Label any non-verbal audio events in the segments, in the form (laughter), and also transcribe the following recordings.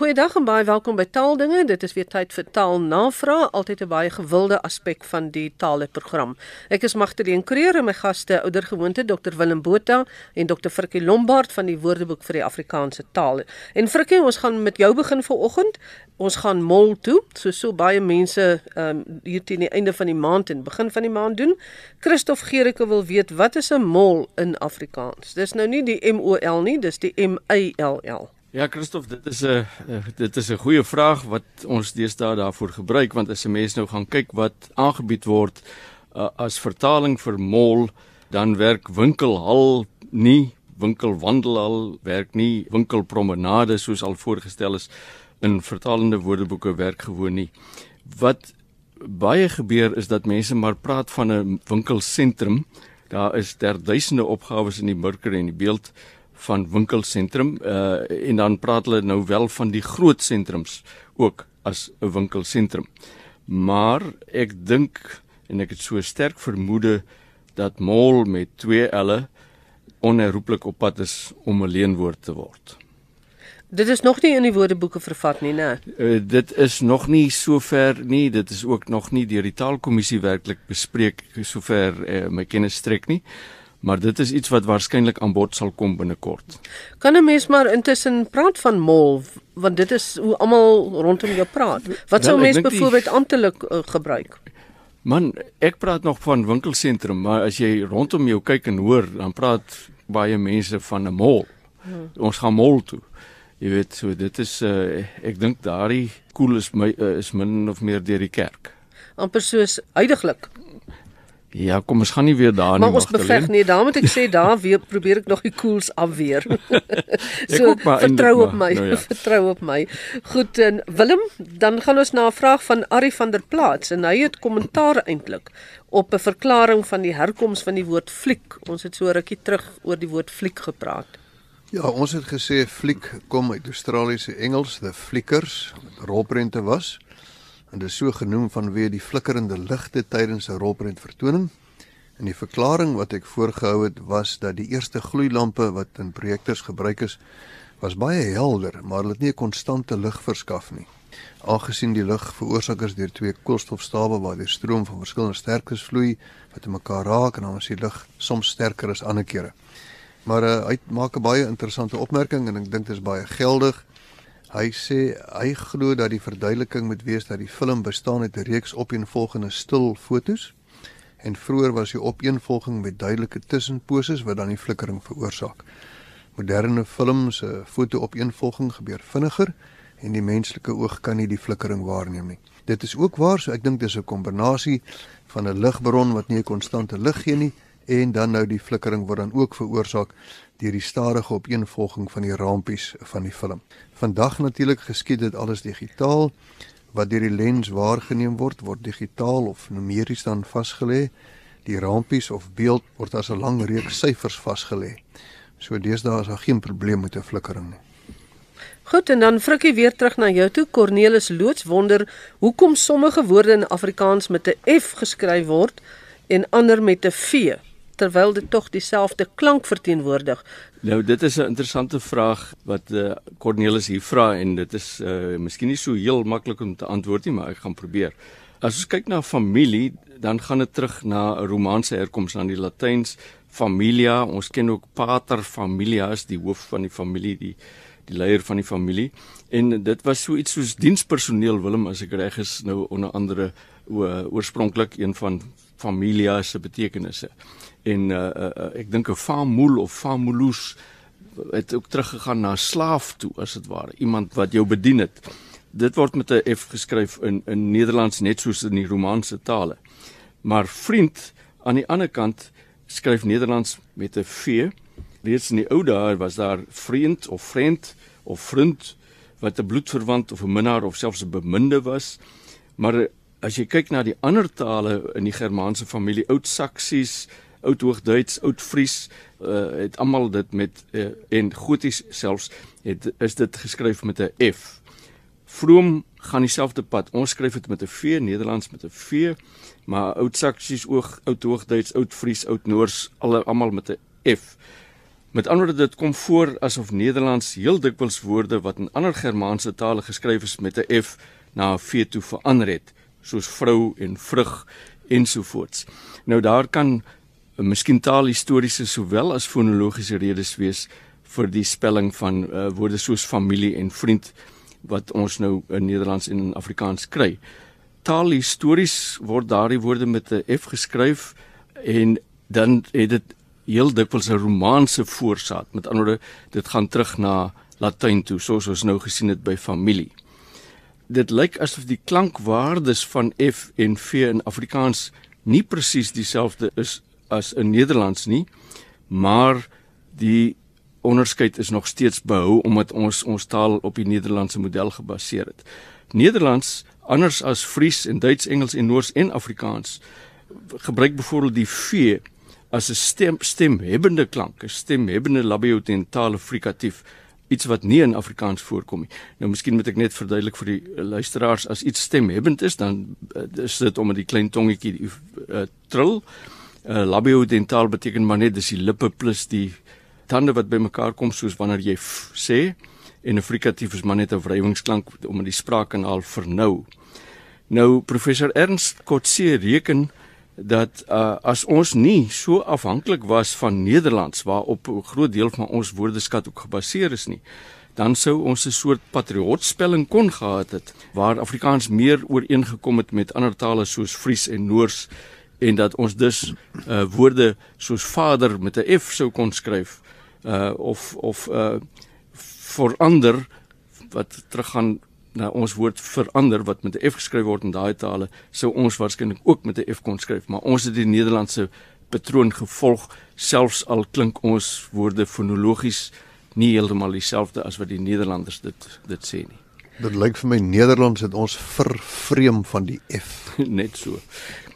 Goeiedag en baie welkom by Taaldinge. Dit is weer tyd vir taalnavraag, altyd 'n baie gewilde aspek van die taaleprogram. Ek is Magdalene Creer en my gaste oudergewoonte Dr Willem Botha en Dr Frikkie Lombard van die Woordeboek vir die Afrikaanse taal. En Frikkie, ons gaan met jou begin vanoggend. Ons gaan mol toe, so so baie mense ehm um, hier teen die einde van die maand en begin van die maand doen. Christof Gericke wil weet wat is 'n mol in Afrikaans? Dis nou nie die M O L nie, dis die M A L L. Ja, Christof, dit is 'n dit is 'n goeie vraag wat ons deesdae daarvoor gebruik want as 'n mens nou gaan kyk wat aangebied word uh, as vertaling vir mall, dan werk winkelhal nie, winkelwandelhal werk nie, winkelpromenade soos al voorgestel is in vertalende woordeboeke werk gewoon nie. Wat baie gebeur is dat mense maar praat van 'n winkelsentrum. Daar is ter duisende opgawes in die burger en die beeld van winkelsentrum uh en dan praat hulle nou wel van die groot sentrums ook as 'n winkelsentrum. Maar ek dink en ek het so sterk vermoede dat mall met twee L'e onherroepelik op pad is om 'n leenwoord te word. Dit is nog nie in die woordeboeke vervat nie, né? Uh, dit is nog nie sover nie, dit is ook nog nie deur die taalkommissie werklik bespreek sover uh, my kennis strek nie maar dit is iets wat waarskynlik aan bod sal kom binnekort. Kan 'n mens maar intussen praat van mol want dit is hoe almal rondom jou praat. Wat sou mens byvoorbeeld die... amptelik uh, gebruik? Man, ek praat nog van winkelsentrum, maar as jy rondom jou kyk en hoor, dan praat baie mense van 'n mol. Hmm. Ons gaan mol toe. Jy weet, so dit is uh, ek dink daardie koel is my uh, is min of meer deur die kerk. amper soos huidigelik Ja, kom ons gaan nie weer daar nie. Maar ons beveg nie, daarom moet ek sê (laughs) daar weer probeer ek nog die koels afweer. (laughs) so vertrou op my, nou ja. (laughs) vertrou op my. Goed en Willem, dan gaan ons na 'n vraag van Ari van der Plaas en hy het kommentaar eintlik op 'n verklaring van die herkoms van die woord fliek. Ons het so rukkie terug oor die woord fliek gepraat. Ja, ons het gesê fliek kom uit Australiese Engels, the flickers, rolprente was en dit is so genoem vanweë die flikkerende ligte tydens 'n rolprent vertoning. En die verklaring wat ek voorgehou het was dat die eerste gloeilampe wat in projektors gebruik is, was baie helder, maar hulle het nie 'n konstante lig verskaf nie. Aangesien die lig veroorsaak is deur twee koolstofstawe waar die stroom van verskillende sterktes vloei wat mekaar raak en dan is die lig soms sterker as ander kere. Maar uh, hy maak 'n baie interessante opmerking en ek dink dit is baie geldig. Hy sê hy glo dat die verduideliking moet wees dat die film bestaan uit 'n reeks opeenvolgende stil fotos en vroeër was die opeenvolging met duidelike tussenposes wat dan die flikkering veroorsaak. Moderne films se foto opeenvolging gebeur vinniger en die menslike oog kan nie die flikkering waarneem nie. Dit is ook waar, so ek dink dis 'n kombinasie van 'n ligbron wat nie 'n konstante lig gee nie en dan nou die flikkering word dan ook veroorsaak deur die stadige opeenvolging van die rampies van die film. Vandag natuurlik geskied dit alles digitaal wat deur die lens waargeneem word, word digitaal of numeries dan vasgelê. Die rampies of beeld word as 'n lang reeks syfers vasgelê. So deesdae is daar geen probleem met 'n flikkering nie. Goed en dan frikkie weer terug na jou toe. Cornelis loods wonder hoekom sommige woorde in Afrikaans met 'n F geskryf word en ander met 'n V terwyl dit tog dieselfde klank verteenwoordig. Nou dit is 'n interessante vraag wat uh, Cornelis hier vra en dit is uh, miskien nie so heel maklik om te antwoord nie, maar ek gaan probeer. As ons kyk na familie, dan gaan dit terug na 'n Romaanse herkoms aan die Latyns familia. Ons ken ook pater familias, die hoof van die familie, die die leier van die familie. En dit was so iets soos dienspersoneel Willem as ek reg is nou onder andere oorspronklik een van familia se betekenisse. En uh, uh, ek dink 'n famul of famulus het ook teruggegaan na slaaf toe as dit ware. Iemand wat jou bedien het. Dit word met 'n f geskryf in in Nederlands net soos in die Romaanse tale. Maar vriend aan die ander kant skryf Nederlands met 'n v. Reeds in die ou dae was daar vriend of vriend of vriend wat 'n bloedverwant of 'n minnaar of selfs 'n beminde was. Maar as jy kyk na die ander tale in die Germaanse familie oud-saksies Oud-Hoogduits, Oud-Fries, uh, het almal dit met uh, en Goties selfs het is dit geskryf met 'n F. Vroom gaan dieselfde pad. Ons skryf dit met 'n V, Nederlands met 'n V, maar Oud-Saksies, Oud-Hoogduits, Oud-Fries, Oud-Noors, alle almal met 'n F. Met ander woorde dit kom voor asof Nederlands heel dikwels woorde wat in ander Germaanse tale geskryf is met 'n F na 'n V toe verander het, soos vrou en vrug ensovoorts. Nou daar kan miskien taalhistoriese sowel as fonologiese redes wees vir die spelling van uh, woorde soos familie en vriend wat ons nou in Nederlands en in Afrikaans kry. Taalhistories word daardie woorde met 'n F geskryf en dan het dit heel dikwels 'n romaanse voorsaat. Met ander woorde, dit gaan terug na Latyn toe, soos ons nou gesien het by familie. Dit lyk asof die klankwaardes van F en V in Afrikaans nie presies dieselfde is as in Nederlands nie, maar die onderskeid is nog steeds behou omdat ons ons taal op die Nederlandse model gebaseer het. Nederlands, anders as Fries en Duits, Engels en Noors en Afrikaans, gebruik byvoorbeeld die V as 'n stem stemhebbende klank, 'n stemhebbende labiodentale frikatief, iets wat nie in Afrikaans voorkom nie. Nou miskien moet ek net verduidelik vir die luisteraars as iets stemhebbend is, dan uh, is dit omdat die klein tongetjie uh, eh, trill. Uh, labiodentaal beteken maar net dis die lippe plus die tande wat bymekaar kom soos wanneer jy sê en 'n frikatief is maar net 'n wrywingsklank om in die spraakkanaal vernou. Nou professor Ernst Kotse reken dat uh, as ons nie so afhanklik was van Nederlands waarop 'n groot deel van ons woordeskat ook gebaseer is nie, dan sou ons 'n soort patriotspelling kon gehad het waar Afrikaans meer ooreengekom het met ander tale soos Fries en Noors en dat ons dus uh, woorde soos vader met 'n f sou kon skryf uh of of uh verander wat teruggaan na ons woord verander wat met 'n F geskryf word in daai tale sou ons waarskynlik ook met 'n F kon skryf. Maar ons het die Nederlandse patroon gevolg selfs al klink ons woorde fonologies nie heeltemal dieselfde as wat die Nederlanders dit dit sê nie. Dit lyk vir my Nederlands het ons vervreem van die F. (laughs) Net so.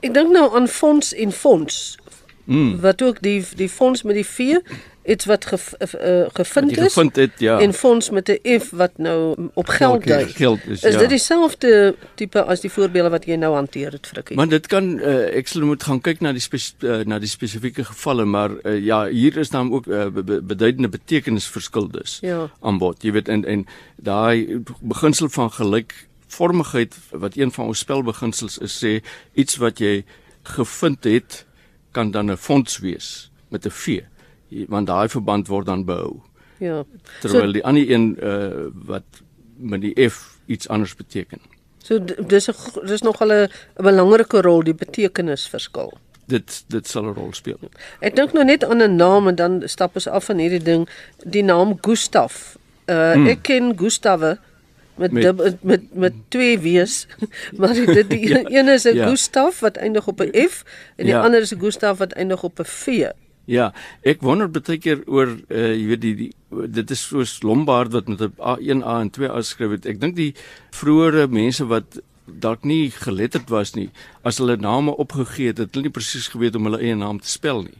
Ek dink nou aan fonds en fonds. Mm. wat ook die die fonds met die v iets wat ge, uh, gevind is gevind het, ja. en fonds met 'n F wat nou op geld dui. Geld is, is ja. dit dieselfde tipe as die voorbeelde wat jy nou hanteer het frikkie? Maar dit kan uh, ek sal moet gaan kyk na die uh, na die spesifieke gevalle maar uh, ja, hier is dan ook uh, be beduidende betekenisverskil dus ja. aan bod. Jy weet en en daai beginsel van gelykvormigheid wat een van ons spelbeginsels is sê iets wat jy gevind het kan dan 'n fonds wees met 'n V want daai verband word dan behou. Ja. Terwyl so, die ander een uh wat met die F iets anders beteken. So dis 'n dis nog 'n belangrike rol die betekenisverskil. Dit dit sal 'n rol speel. Ek dink nou net aan 'n naam en dan stap ons af van hierdie ding, die naam Gustaf. Uh hmm. ek ken Gustave met met met, met, met twee W's, (laughs) maar dit die (laughs) ja, een is 'n ja. Gustaf wat eindig op 'n F en die ja. ander is 'n Gustaf wat eindig op 'n V. Ja, ek wonder baie keer oor uh jy weet die, die dit is soos Lombard wat met 'n A 1A en 2A geskryf het. Ek dink die vroeëre mense wat dalk nie geletterd was nie, as hulle name opgegee het, het hulle nie presies geweet om hulle eie naam te spel nie.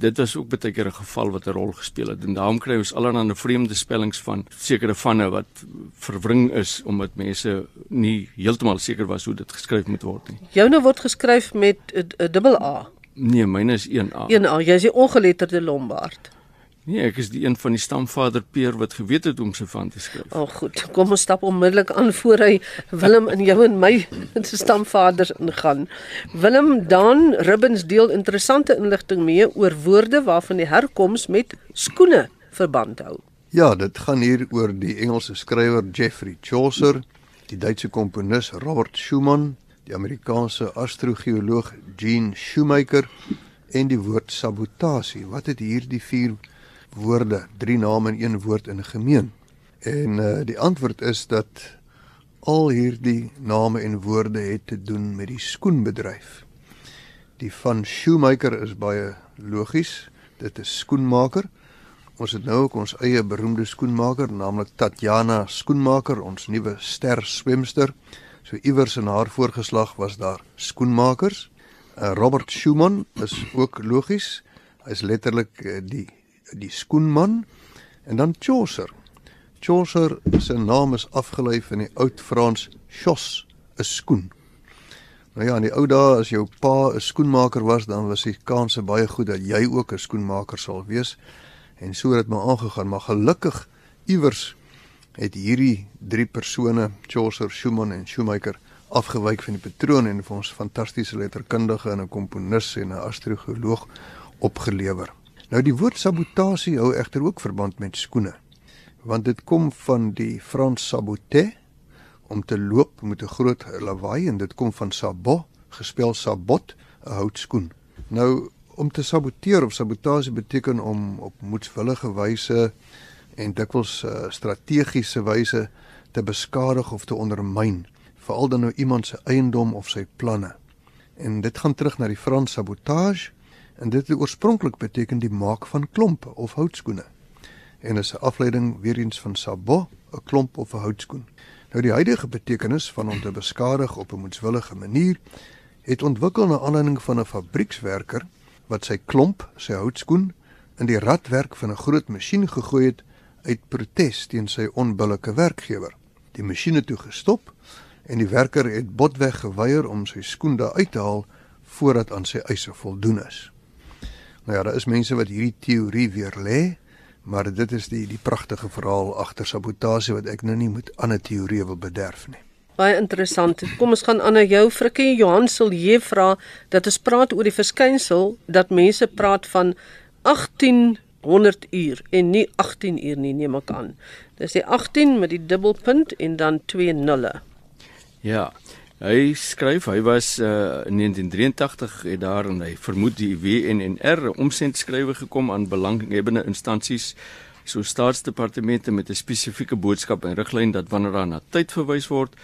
Dit was ook baie keer 'n geval wat 'n rol gespeel het. En daarom kry ons allerlei vreemde spellings van sekere vanne wat verwring is omdat mense nie heeltemal seker was hoe dit geskryf moet word nie. Joune word geskryf met 'n dubbel A. Nee, myne is 1A. 1A, jy is die ongeletterde Lombard. Nee, ek is die een van die stamvader Peer wat geweet het hoe om sy van te skryf. O, oh, goed. Kom ons stap onmiddellik aan voor hy Willem in jou en my (laughs) se stamvaders ingaan. Willem dan Ribbons deel interessante inligting mee oor woorde waarvan die herkoms met skoene verband hou. Ja, dit gaan hier oor die Engelse skrywer Geoffrey Chaucer, die Duitse komponis Robert Schumann, die Amerikaanse astrogeoloog Gene Shoemaker en die woord sabotasie. Wat het hierdie vier woorde, drie name in een woord in gemeen? En uh, die antwoord is dat al hierdie name en woorde het te doen met die skoenbedryf. Die van Shoemaker is baie logies. Dit is skoenmaker. Ons het nou ook ons eie beroemde skoenmaker, naamlik Tatjana Skoenmaker, ons nuwe ster swemster. So iewers in haar voorgeslag was daar skoenmakers. Uh, Robert Schumann is ook logies. Hy is letterlik uh, die die skoenman en dan Chaucer. Chaucer se naam is afgelei van die oud Frans chos, 'n skoen. Nou ja, in die ou dae as jou pa 'n skoenmaker was, dan was die kans baie goed dat jy ook 'n skoenmaker sal wees. en so het maar aangegaan, maar gelukkig iewers het hierdie drie persone, Chaucer, Schumann en Shoemaker afgewyk van die patroon en vir ons fantastiese letterkundige en 'n komponis en 'n astroloog opgelewer. Nou die woord sabotasie hou egter ook verband met skoene. Want dit kom van die Frans saboter om te loop met 'n groot lawaai en dit kom van sabot, gespel sabot, 'n houtskoen. Nou om te saboteer of sabotasie beteken om op moedswillige wyse en dikwels uh, strategiese wyse te beskadig of te ondermyn veral dan nou iemand se eiendom of sy planne. En dit gaan terug na die Frans sabotage en dit het oorspronklik beteken die maak van klompe of houtskoene. En is 'n afleiding weer eens van sabot, 'n klomp of 'n houtskoen. Nou die huidige betekenis van om te beskadig op 'n moedswillige manier het ontwikkel na aanleiding van 'n fabriekswerker wat sy klomp, sy houtskoen in die radwerk van 'n groot masjien gegooi het uit protes teen sy onbillike werkgewer. Die masjien het toe gestop en die werker het botweg geweier om sy skoen daar uit te haal voordat aan sy eise voldoen is. Nou ja, daar is mense wat hierdie teorie weer lê, maar dit is die die pragtige verhaal agter sabotasie wat ek nou nie met ander teorieë wil bederf nie. Baie interessant. Kom ons gaan aan na jou Frikkie Johan sal jy vra dat ons praat oor die verskynsel dat mense praat van 1800 uur en nie 18 uur nie, neem ek aan. Dis die 18 met die dubbelpunt en dan twee nulle. Ja. Hy skryf hy was uh, in 1983 het daar en hy vermoed die WNNR omsend skrywe gekom aan belanghebbende instansies so staatsdepartemente met 'n spesifieke boodskap en riglyn dat wanneer daar na tyd verwys word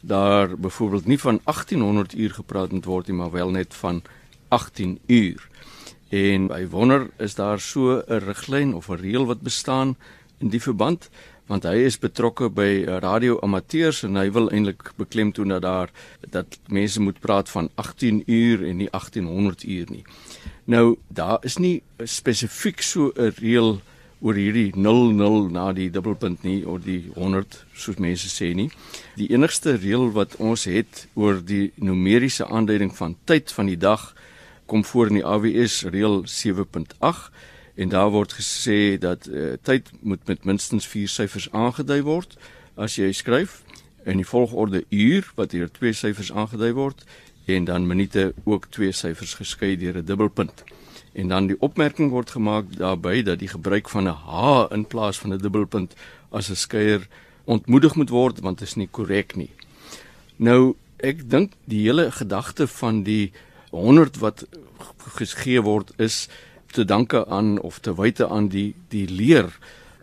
daar byvoorbeeld nie van 1800 uur gepraat moet word nie maar wel net van 18 uur. En hy wonder is daar so 'n riglyn of 'n reël wat bestaan in die verband? want hy is betrokke by radio amateurs en hy wil eintlik beklemtoon dat daar dat mense moet praat van 18 uur en nie 1800 uur nie. Nou daar is nie spesifiek so 'n reël oor hierdie 00 na die dubbelpunt nie of die 100 soos mense sê nie. Die enigste reël wat ons het oor die numeriese aanduiding van tyd van die dag kom voor in die AWS reël 7.8 en daar word gesê dat uh, tyd moet met minstens 4 syfers aangedui word as jy skryf in die volgorde uur wat hier twee syfers aangedui word en dan minute ook twee syfers geskei deur 'n dubbelpunt. En dan die opmerking word gemaak daarbey dat die gebruik van 'n h in plaas van 'n dubbelpunt as 'n skeier ontmoedig moet word want dit is nie korrek nie. Nou ek dink die hele gedagte van die 100 wat gegee word is te danke aan of te wyte aan die die leer.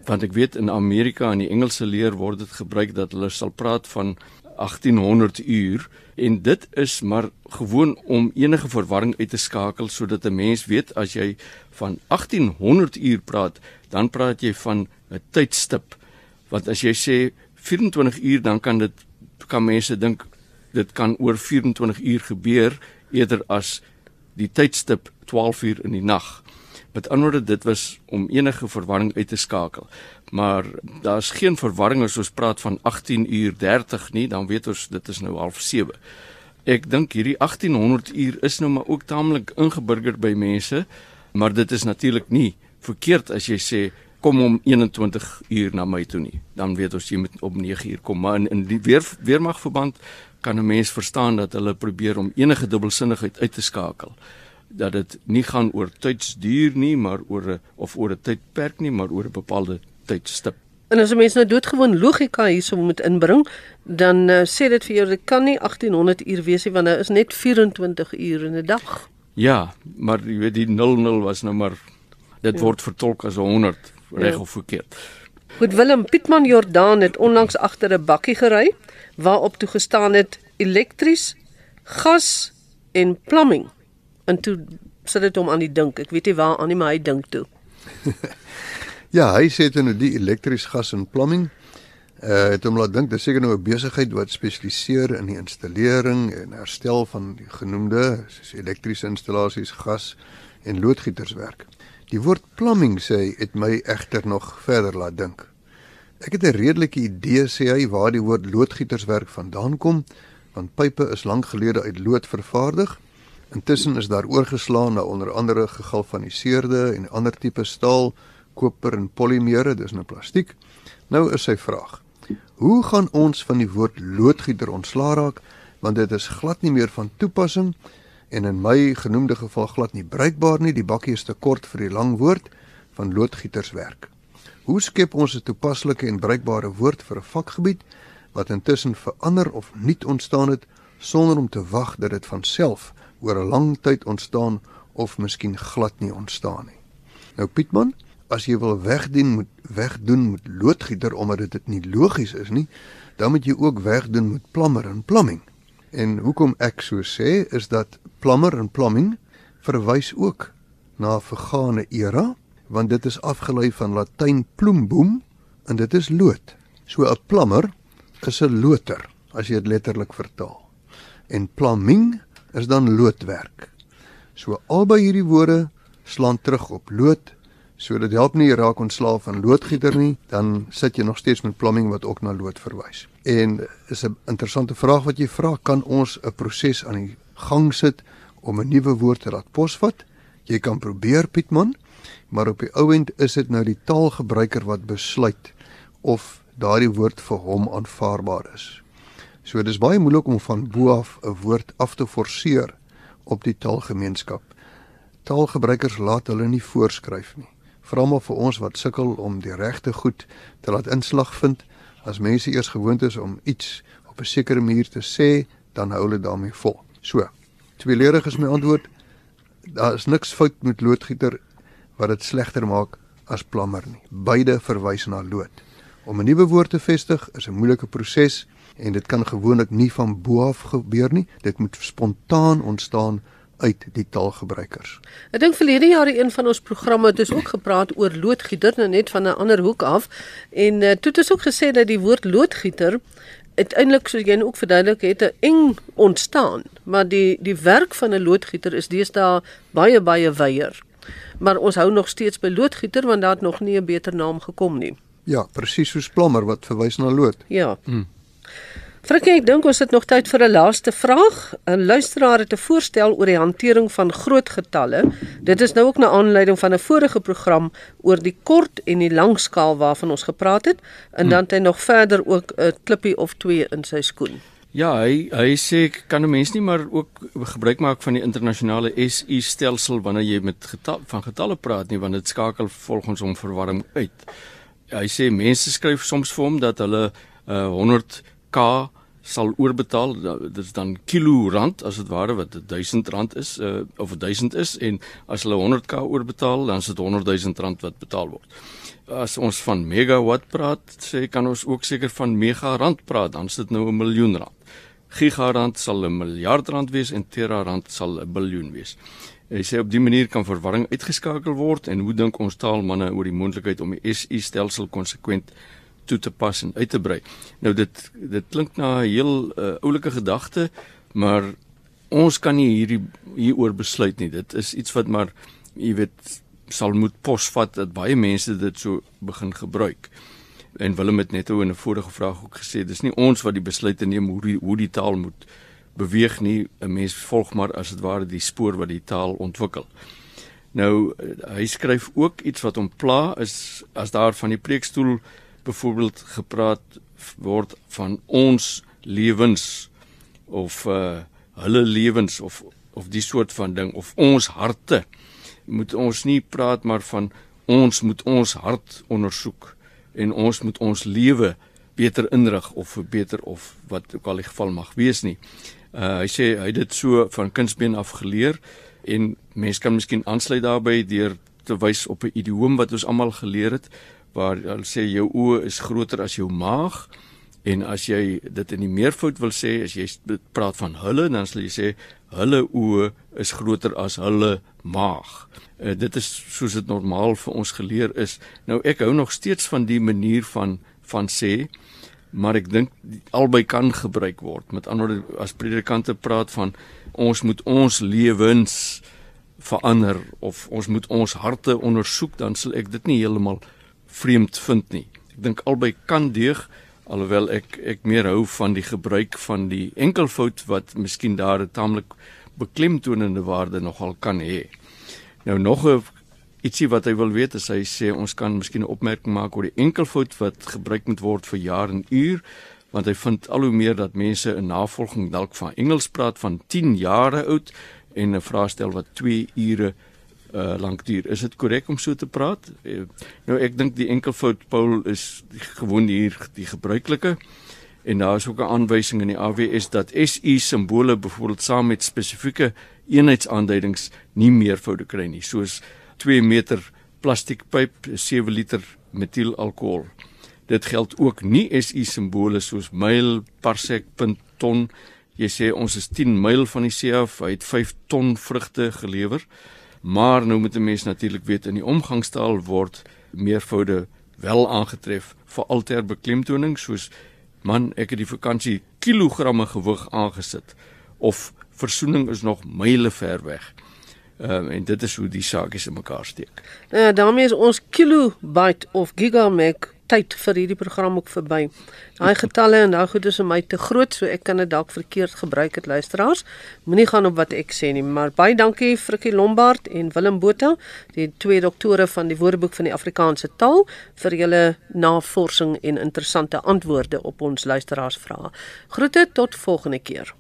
Want ek weet in Amerika en die Engelse leer word dit gebruik dat hulle sal praat van 1800 uur. En dit is maar gewoon om enige verwarring uit te skakel sodat 'n mens weet as jy van 1800 uur praat dan praat jy van 'n tydstip. Want as jy sê 24 uur dan kan dit kan mense dink dit kan oor 24 uur gebeur eerder as die tydstip 12 uur in die nag. Met ander woorde dit was om enige verwarring uit te skakel. Maar daar's geen verwarring as ons praat van 18 uur 30 nie, dan weet ons dit is nou half 7. Ek dink hierdie 1800 uur is nou maar ook taamlik ingeburger by mense, maar dit is natuurlik nie verkeerd as jy sê kom om 21 uur na my toe nie. Dan weet ons jy moet om 9 uur kom, maar in, in die weer weermagverband kan 'n mens verstaan dat hulle probeer om enige dubbelsinnigheid uit te skakel dat dit nie gaan oor tydsduur nie, maar oor 'n of oor 'n tydperk nie, maar oor 'n bepaalde tydstip. En as 'n mens nou doodgewoon logika hierso moet inbring, dan uh, sê dit vir jou dit kan nie 1800 uur wees nie want nou is net 24 uur in 'n dag. Ja, maar jy weet die 00 was nou maar dit ja. word vertolk as 100 reg ja. of verkeerd. Goed Willem Pietman Jordaan het onlangs agter 'n bakkie gery waarop toe gestaan het elektries, gas en plumbing. En toe sit dit hom aan die dink. Ek weet nie waar aan nie, maar hy dink toe. (laughs) ja, hy sê dit nou die elektries gas en plumbing. Uh het hom laat dink dis seker nou 'n besigheid wat spesialiseer in die installering en herstel van die genoemde soos elektriese installasies, gas en loodgieterswerk. Die woord plumbing sê het my egter nog verder laat dink. Ek het 'n redelike idee sê hy waar die woord loodgieterswerk vandaan kom, want pipe is lank gelede uit lood vervaardig Intussen is daar oorgeslaan na onder andere gegalvaniseerde en ander tipe staal, koper en polimere, dis nou plastiek. Nou is sy vraag: Hoe gaan ons van die woord loodgieter ontslaa raak want dit is glad nie meer van toepassing en in my genoemde geval glad nie bruikbaar nie. Die bakkie is te kort vir die lang woord van loodgieterswerk. Hoe skep ons 'n toepaslike en bruikbare woord vir 'n vakgebied wat intussen verander of nuut ontstaan het sonder om te wag dat dit van self oor 'n lang tyd ontstaan of miskien glad nie ontstaan nie. Nou Pietman, as jy wil wegdoen moet wegdoen met loodgieter omdat dit nie logies is nie, dan moet jy ook wegdoen met plammer en plumbing. En hoekom ek so sê is dat plammer en plumbing verwys ook na 'n vergane era, want dit is afgelei van Latyn plumbum en dit is lood. So 'n plammer is 'n loter as jy dit letterlik vertaal. En plumbing is dan loodwerk. So albei hierdie woorde slaan terug op lood. So dit help nie jy raak ontslaaf van loodgieter nie, dan sit jy nog steeds met plumbing wat ook na lood verwys. En is 'n interessante vraag wat jy vra, kan ons 'n proses aan die gang sit om 'n nuwe woord te laat posvat? Jy kan probeer Pietman, maar op die ou end is dit nou die taalgebruiker wat besluit of daardie woord vir hom aanvaarbaar is. So dis baie moeilik om van bo af 'n woord af te forceer op die taalgemeenskap. Taalgebruikers laat hulle nie voorskryf nie. Vra maar vir ons wat sukkel om die regte goed te laat inslag vind. As mense eers gewoond is om iets op 'n sekere manier te sê, dan hou hulle daarmee vol. So, tweeledig is my antwoord. Daar is niks fout met loodgieter wat dit slegter maak as plammer nie. Beide verwys na lood. Om 'n nuwe woord te vestig is 'n moeilike proses en dit kan gewoonlik nie van bo af gebeur nie. Dit moet spontaan ontstaan uit die taalgebruikers. Ek dink verlede jaar in een van ons programme het ons ook gepraat oor loodgieter nou net van 'n ander hoek af en uh, toe het ons ook gesê dat die woord loodgieter uiteindelik soos jy nou ook verduidelik het 'n eng ontstaan, maar die die werk van 'n loodgieter is deesdae baie baie wyeer. Maar ons hou nog steeds by loodgieter want daar het nog nie 'n beter naam gekom nie. Ja, presies soos plammer wat verwys na lood. Ja. Hmm. Frikkie, ek dink ons het nog tyd vir 'n laaste vraag. 'n Luisteraar het 'n voorstel oor die hantering van groot getalle. Dit is nou ook na aanleiding van 'n vorige program oor die kort en die lang skaal waarvan ons gepraat het en hm. dan het hy nog verder ook 'n klippie of twee in sy skoen. Ja, hy hy sê kan 'n mens nie maar ook gebruik maak van die internasionale SI stelsel wanneer jy met getal, van getalle praat nie want dit skakel volgens hom verwarring uit. Hy sê mense skryf soms vir hom dat hulle uh, 100 k sal oorbetaal dit is dan kilo rand as dit ware wat 1000 rand is uh, of 1000 is en as hulle 100k oorbetaal dan is dit 100 000 rand wat betaal word. As ons van megawatt praat, sê kan ons ook seker van mega rand praat, dan is dit nou 'n miljoen rand. Gigarand sal 'n miljard rand wees en terarand sal 'n biljoen wees. Hy sê op dië manier kan verwarring uitgeskakel word en hoe dink ons taalmanne oor die moontlikheid om die SI stelsel konsekwent toe te pas en uit te brei. Nou dit dit klink na 'n heel uh, oulike gedagte, maar ons kan nie hierdie hieroor besluit nie. Dit is iets wat maar jy weet sal moet posvat dat baie mense dit so begin gebruik. En Willem het net ou in 'n vorige vraag ook gesê, dis nie ons wat die besluite neem hoe die, hoe die taal moet beweeg nie. 'n Mens volg maar as dit ware die spoor wat die taal ontwikkel. Nou hy skryf ook iets wat hom pla is as daar van die preekstoel byvoorbeeld gepraat word van ons lewens of uh hulle lewens of of die soort van ding of ons harte moet ons nie praat maar van ons moet ons hart ondersoek en ons moet ons lewe beter inrig of verbeter of wat ook al die geval mag wees nie. Uh hy sê hy het dit so van kindsbeen af geleer en mense kan miskien aansluit daarbey deur te wys op 'n idioom wat ons almal geleer het waar hulle sê jou oë is groter as jou maag en as jy dit in die meervoud wil sê as jy praat van hulle dan sal jy sê hulle oë is groter as hulle maag. Uh, dit is soos dit normaal vir ons geleer is. Nou ek hou nog steeds van die manier van van sê maar ek dink albei kan gebruik word. Met ander woorde as predikante praat van ons moet ons lewens verander of ons moet ons harte ondersoek dan sal ek dit nie heeltemal vreemd vind nie. Ek dink albei kan deeg alhoewel ek ek meer hou van die gebruik van die enkelvoud wat miskien daar 'n taamlik beklemtoonende waarde nogal kan hê. Nou nog 'n ietsie wat hy wil weet is hy sê ons kan miskien 'n opmerking maak oor die enkelvoud wat gebruik moet word vir jaar en uur want hy vind al hoe meer dat mense 'n navolging dalk van Engels praat van 10 jare oud en 'n vraestel wat 2 ure uh lank duur. Is dit korrek om so te praat? Uh, nou ek dink die enkelvoud Paul is gewoon hier die gebruikelike en daar is ook 'n aanwysing in die AWS dat SI simbole byvoorbeeld saam met spesifieke eenheidsaanduidings nie meervoude kry nie, soos 2 meter plastiekpyp, 7 liter metielalkohol. Dit geld ook nie SI simbole soos myl, parsek, punt, ton. Jy sê ons is 10 myl van die see af, hy het 5 ton vrugte gelewer. Maar nou moet 'n mens natuurlik weet in die omgangstaal word meervoude wel aangetref vir alter beklemtoning soos man ek het die vakansie kilogramme gewig aangesit of versoening is nog myle ver weg. Ehm um, en dit is hoe die saakies in mekaar steek. Nou ja, daarmee is ons kilobyte of gigameg tyd vir hierdie program ook verby. Daai getalle en daai goed is vir my te groot, so ek kan dit dalk verkeerd gebruik het luisteraars. Moenie gaan op wat ek sê nie, maar baie dankie Frikkie Lombard en Willem Botha, die twee doktore van die Woordeboek van die Afrikaanse taal vir julle navorsing en interessante antwoorde op ons luisteraars vrae. Groete tot volgende keer.